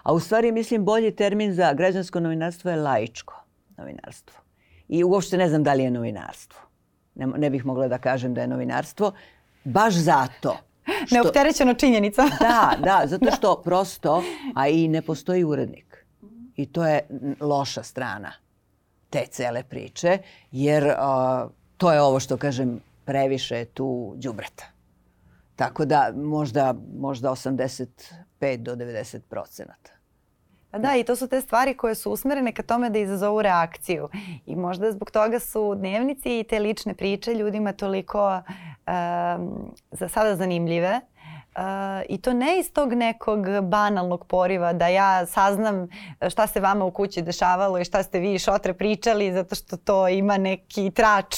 A u stvari mislim bolji termin za građansko novinarstvo je laičko novinarstvo. I uopšte ne znam da li je novinarstvo. Ne, ne bih mogla da kažem da je novinarstvo. Baš zato. Što, Neopterećeno činjenica. da, da, zato što prosto, a i ne postoji urednik. I to je loša strana te cele priče, jer uh, to je ovo što kažem previše tu đubreta. Tako da možda, možda 85 do 90 procenata. Da, i to su te stvari koje su usmerene ka tome da izazovu reakciju. I možda zbog toga su dnevnici i te lične priče ljudima toliko um, za sada zanimljive Uh, I to ne iz tog nekog banalnog poriva da ja saznam šta se vama u kući dešavalo i šta ste vi šotre pričali zato što to ima neki trač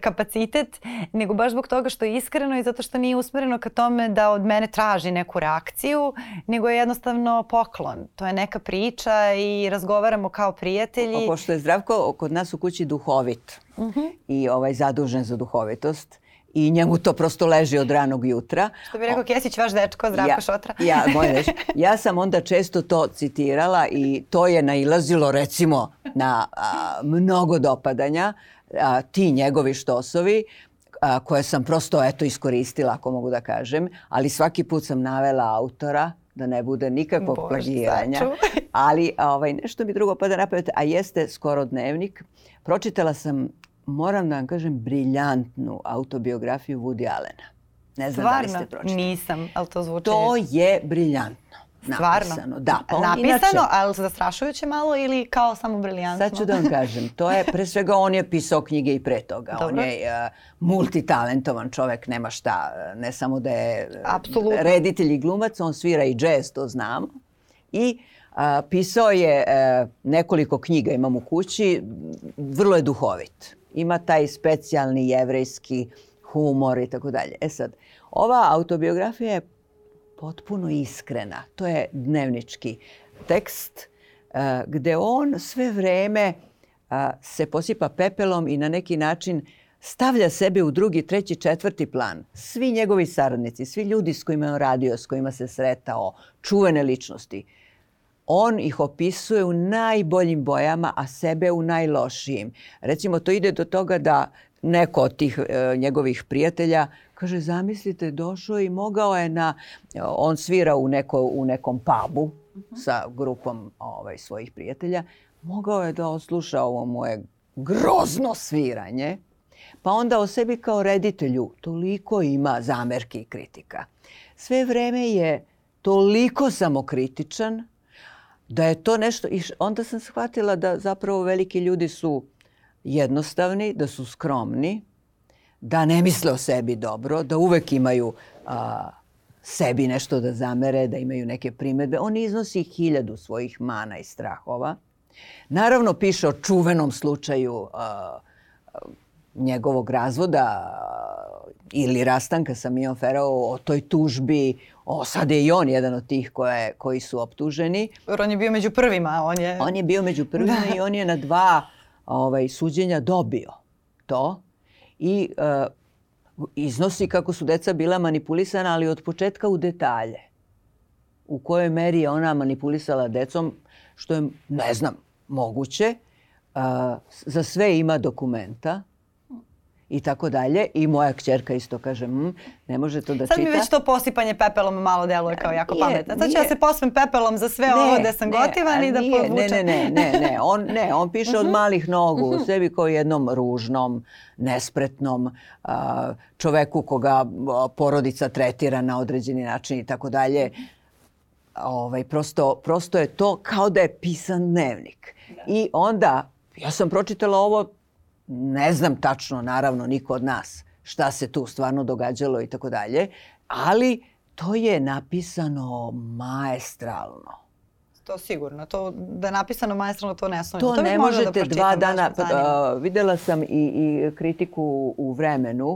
kapacitet, nego baš zbog toga što je iskreno i zato što nije usmereno ka tome da od mene traži neku reakciju, nego je jednostavno poklon. To je neka priča i razgovaramo kao prijatelji. Pošto je Zdravko kod nas u kući duhovit uh mhm. -huh. i ovaj zadužen za duhovitost, i njemu to prosto leži od ranog jutra. Što bi rekao Kesić, vaš dečko, Zdravko ja, Šotra. ja, moj deš, ja sam onda često to citirala i to je nailazilo recimo na a, mnogo dopadanja, a, ti njegovi štosovi, a, koje sam prosto eto iskoristila, ako mogu da kažem, ali svaki put sam navela autora, da ne bude nikakvog Bož, plagiranja. Ali ovaj, nešto mi drugo pada napamet, a jeste skoro dnevnik. Pročitala sam moram da vam kažem, briljantnu autobiografiju Woody Allena. Ne znam Stvarno? da li ste pročitali. Nisam, ali to zvuči... To je briljantno. Stvarno? Napisano, da. Pa on, Napisano, inače, ali zastrašujuće malo ili kao samo briljantno? Sad ću da vam kažem. To je, pre svega, on je pisao knjige i pre toga. Dobro. On je uh, multitalentovan čovek, nema šta. Ne samo da je Absolutno. reditelj i glumac, on svira i džez, to znamo. I uh, pisao je uh, nekoliko knjiga, imam u kući, vrlo je duhovit ima taj specijalni jevrejski humor i tako dalje. E sad, ova autobiografija je potpuno iskrena. To je dnevnički tekst uh, gde on sve vreme uh, se posipa pepelom i na neki način stavlja sebe u drugi, treći, četvrti plan. Svi njegovi saradnici, svi ljudi s kojima je on radio, s kojima se sretao, čuvene ličnosti, on ih opisuje u najboljim bojama, a sebe u najlošijim. Recimo, to ide do toga da neko od tih e, njegovih prijatelja kaže, zamislite, došao i mogao je na, on svira u, neko, u nekom pubu sa grupom ovaj, svojih prijatelja, mogao je da osluša ovo moje grozno sviranje, pa onda o sebi kao reditelju toliko ima zamerki i kritika. Sve vreme je toliko samokritičan da je to nešto... I onda sam shvatila da zapravo veliki ljudi su jednostavni, da su skromni, da ne misle o sebi dobro, da uvek imaju a, sebi nešto da zamere, da imaju neke primedbe. On iznosi hiljadu svojih mana i strahova. Naravno, piše o čuvenom slučaju a, njegovog razvoda ili rastanka sa Mijom Ferao, o toj tužbi, o, sad je i on jedan od tih koje, koji su optuženi. Jer on je bio među prvima. On je, on je bio među prvima da. i on je na dva ovaj, suđenja dobio to i uh, iznosi kako su deca bila manipulisana, ali od početka u detalje. U kojoj meri je ona manipulisala decom, što je, ne znam, moguće. Uh, za sve ima dokumenta i tako dalje. I moja kćerka isto kaže, mm, ne može to da Sad čita. Sad mi već to posipanje pepelom malo deluje kao jako nije, pametno. Sad ću ja se posipam pepelom za sve ne, ovo da sam ne, gotivan i da nije, povučem. Ne, ne, ne, ne, on, ne, on piše od mhm. malih nogu, uh -huh. sebi kao jednom ružnom, nespretnom uh, čoveku koga porodica tretira na određeni način i tako dalje. Ovaj, prosto, prosto je to kao da je pisan dnevnik. Da. I onda, ja sam pročitala ovo ne znam tačno, naravno, niko od nas šta se tu stvarno događalo i tako dalje, ali to je napisano maestralno. To sigurno. To, da je napisano maestralno, to ne sumnjam. To, to ne da možete da dva dana. Uh, videla sam i, i kritiku u vremenu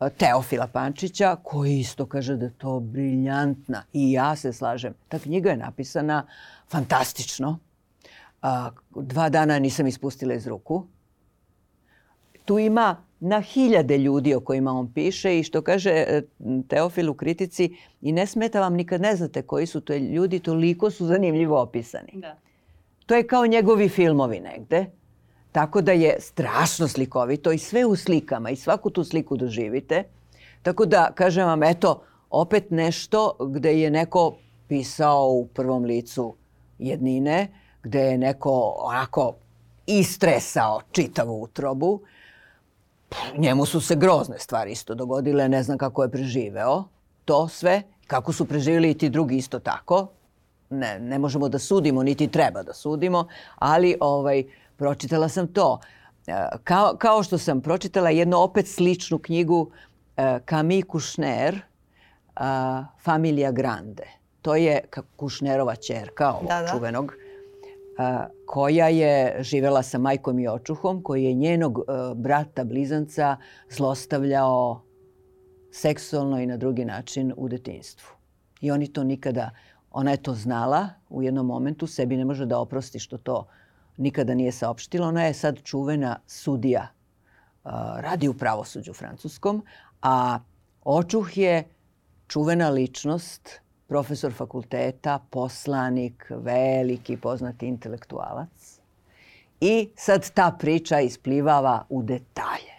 uh, Teofila Pančića, koji isto kaže da je to briljantna. I ja se slažem. Ta knjiga je napisana fantastično. Uh, dva dana nisam ispustila iz ruku tu ima na hiljade ljudi o kojima on piše i što kaže e, Teofil u kritici i ne smeta vam nikad ne znate koji su to ljudi, toliko su zanimljivo opisani. Da. To je kao njegovi filmovi negde. Tako da je strašno slikovito i sve u slikama i svaku tu sliku doživite. Tako da, kažem vam, eto, opet nešto gde je neko pisao u prvom licu jednine, gde je neko onako istresao čitavu utrobu njemu su se grozne stvari isto dogodile, ne znam kako je preživeo to sve, kako su preživjeli i ti drugi isto tako. Ne, ne možemo da sudimo, niti treba da sudimo, ali ovaj, pročitala sam to. E, kao, kao što sam pročitala jednu opet sličnu knjigu e, Camille Kušner, Familija Grande. To je Kušnerova čerka, ovog da, da. čuvenog koja je živela sa majkom i očuhom, koji je njenog e, brata, blizanca, zlostavljao seksualno i na drugi način u detinstvu. I oni to nikada, ona je to znala u jednom momentu, sebi ne može da oprosti što to nikada nije saopštila. Ona je sad čuvena sudija, radi u pravosuđu francuskom, a očuh je čuvena ličnost profesor fakulteta, poslanik, veliki poznati intelektualac. I sad ta priča isplivava u detalje.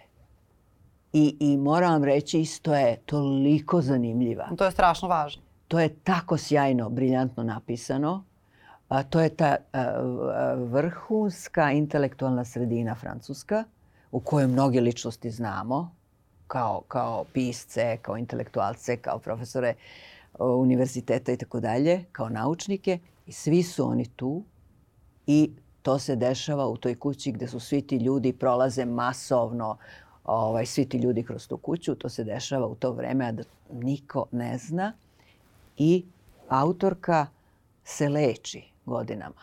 I, I moram vam reći, isto je toliko zanimljiva. To je strašno važno. To je tako sjajno, briljantno napisano. A, to je ta a, vrhunska intelektualna sredina francuska u kojoj mnoge ličnosti znamo kao, kao pisce, kao intelektualce, kao profesore univerziteta i tako dalje, kao naučnike i svi su oni tu i to se dešava u toj kući gde su svi ti ljudi prolaze masovno, ovaj, svi ti ljudi kroz tu kuću, to se dešava u to vreme, a da niko ne zna i autorka se leči godinama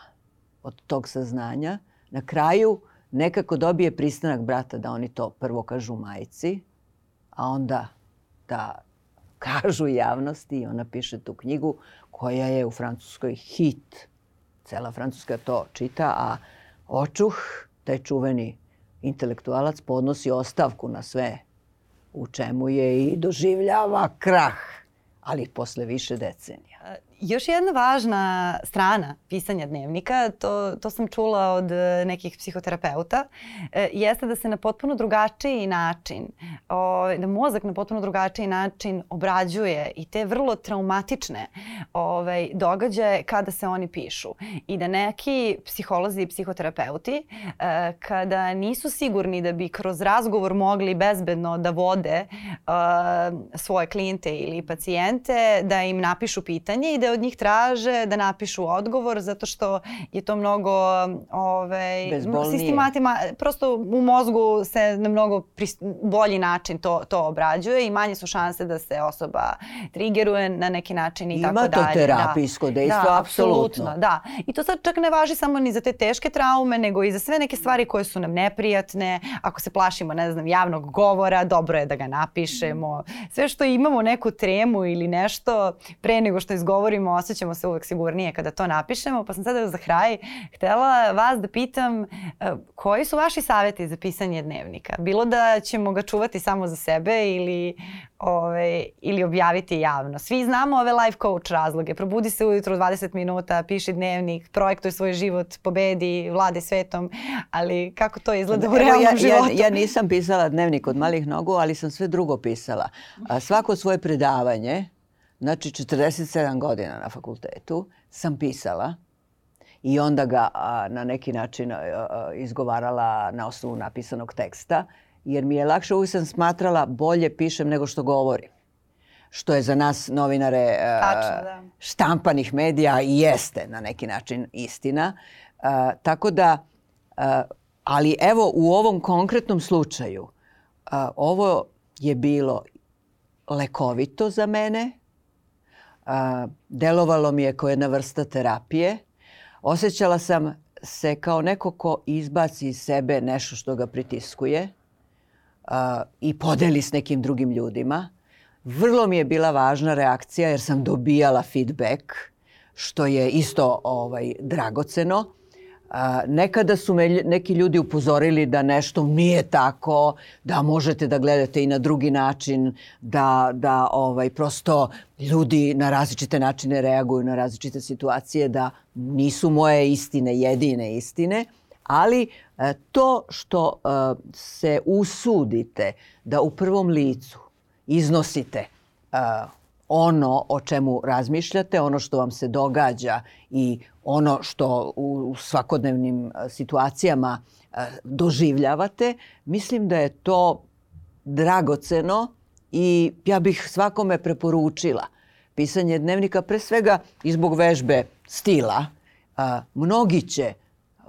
od tog saznanja. Na kraju nekako dobije pristanak brata da oni to prvo kažu majici, a onda da kažu javnosti i ona piše tu knjigu koja je u Francuskoj hit. Cela Francuska to čita, a Očuh, taj čuveni intelektualac, podnosi ostavku na sve u čemu je i doživljava krah, ali posle više decenija. Još jedna važna strana pisanja dnevnika, to, to sam čula od e, nekih psihoterapeuta, e, jeste da se na potpuno drugačiji način, da mozak na potpuno drugačiji način obrađuje i te vrlo traumatične ovaj, događaje kada se oni pišu. I da neki psiholozi i psihoterapeuti, e, kada nisu sigurni da bi kroz razgovor mogli bezbedno da vode svoje klijente ili pacijente, da im napišu pitanje i da od njih traže da napišu odgovor zato što je to mnogo ovaj, sistematima, prosto u mozgu se na mnogo bolji način to, to obrađuje i manje su šanse da se osoba trigeruje na neki način i Ima tako dalje. Ima to terapijsko da. dejstvo, da, apsolutno. Da, i to sad čak ne važi samo ni za te teške traume, nego i za sve neke stvari koje su nam neprijatne. Ako se plašimo, ne znam, javnog govora, dobro je da ga napišemo. Sve što imamo neku tremu ili nešto, pre nego što izgovorimo, osjećamo se uvek sigurnije kada to napišemo. Pa sam sada za kraj htela vas da pitam e, koji su vaši saveti za pisanje dnevnika? Bilo da ćemo ga čuvati samo za sebe ili, ove, ili objaviti javno. Svi znamo ove life coach razloge. Probudi se ujutro 20 minuta, piši dnevnik, projektuj svoj život, pobedi, vlade svetom, ali kako to izgleda u realnom ja, životu? Ja, ja nisam pisala dnevnik od malih nogu, ali sam sve drugo pisala. A svako svoje predavanje, znači 47 godina na fakultetu, sam pisala i onda ga a, na neki način a, a, izgovarala na osnovu napisanog teksta, jer mi je lakše, uvijek sam smatrala bolje pišem nego što govorim što je za nas novinare Tačno, da. štampanih medija i jeste na neki način istina. Tako da, ali evo u ovom konkretnom slučaju, ovo je bilo lekovito za mene, delovalo mi je kao jedna vrsta terapije. Osjećala sam se kao neko ko izbaci iz sebe nešto što ga pritiskuje i podeli s nekim drugim ljudima. Vrlo mi je bila važna reakcija jer sam dobijala feedback, što je isto ovaj, dragoceno. A, nekada su me neki ljudi upozorili da nešto nije tako, da možete da gledate i na drugi način, da, da ovaj, prosto ljudi na različite načine reaguju na različite situacije, da nisu moje istine jedine istine, ali e, to što e, se usudite da u prvom licu iznosite uh, ono o čemu razmišljate, ono što vam se događa i ono što u, u svakodnevnim uh, situacijama uh, doživljavate, mislim da je to dragoceno i ja bih svakome preporučila pisanje dnevnika pre svega i zbog vežbe stila. Uh, mnogi će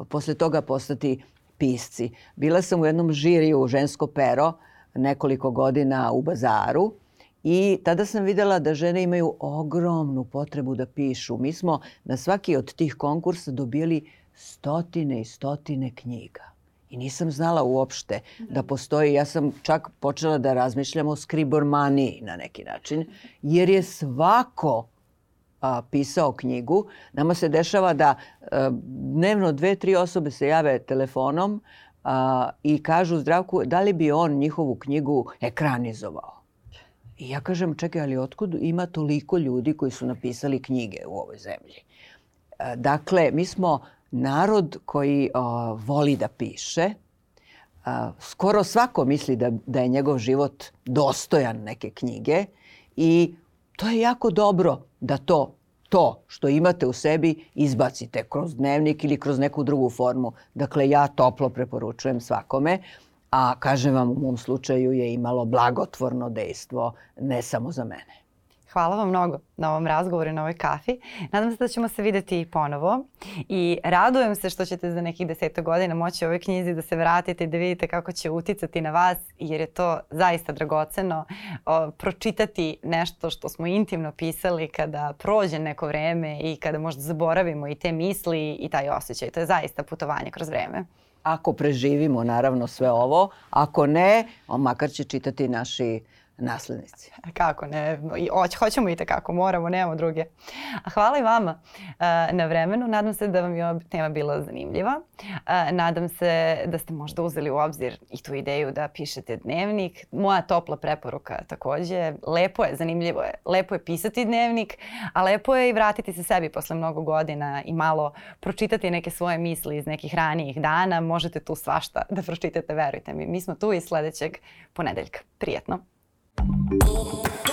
posle toga postati pisci. Bila sam u jednom žiriju žensko pero nekoliko godina u bazaru i tada sam videla da žene imaju ogromnu potrebu da pišu. Mi smo na svaki od tih konkursa dobili stotine i stotine knjiga. I nisam znala uopšte da postoji, ja sam čak počela da razmišljam o skribormaniji na neki način, jer je svako a, pisao knjigu. Nama se dešava da a, dnevno dve, tri osobe se jave telefonom, a, i kažu Zdravku da li bi on njihovu knjigu ekranizovao. I ja kažem, čekaj, ali otkud ima toliko ljudi koji su napisali knjige u ovoj zemlji? A, dakle, mi smo narod koji a, voli da piše. A, skoro svako misli da, da je njegov život dostojan neke knjige i to je jako dobro da to to što imate u sebi izbacite kroz dnevnik ili kroz neku drugu formu. Dakle, ja toplo preporučujem svakome, a kažem vam u mom slučaju je imalo blagotvorno dejstvo ne samo za mene. Hvala vam mnogo na ovom razgovoru i na ovoj kafi. Nadam se da ćemo se videti ponovo i radujem se što ćete za nekih deseta godina moći u ovoj knjizi da se vratite i da vidite kako će uticati na vas jer je to zaista dragoceno o, pročitati nešto što smo intimno pisali kada prođe neko vreme i kada možda zaboravimo i te misli i taj osjećaj. To je zaista putovanje kroz vreme. Ako preživimo naravno sve ovo, ako ne, makar će čitati naši naslednici. Kako ne, I, hoćemo i tekako, moramo, nemamo druge. A hvala i vama uh, na vremenu. Nadam se da vam je ova tema bila zanimljiva. Uh, nadam se da ste možda uzeli u obzir i tu ideju da pišete dnevnik. Moja topla preporuka takođe. Lepo je, zanimljivo je. Lepo je pisati dnevnik, a lepo je i vratiti se sebi posle mnogo godina i malo pročitati neke svoje misli iz nekih ranijih dana. Možete tu svašta da pročitate, verujte mi. Mi smo tu i sledećeg ponedeljka. Prijetno. oh.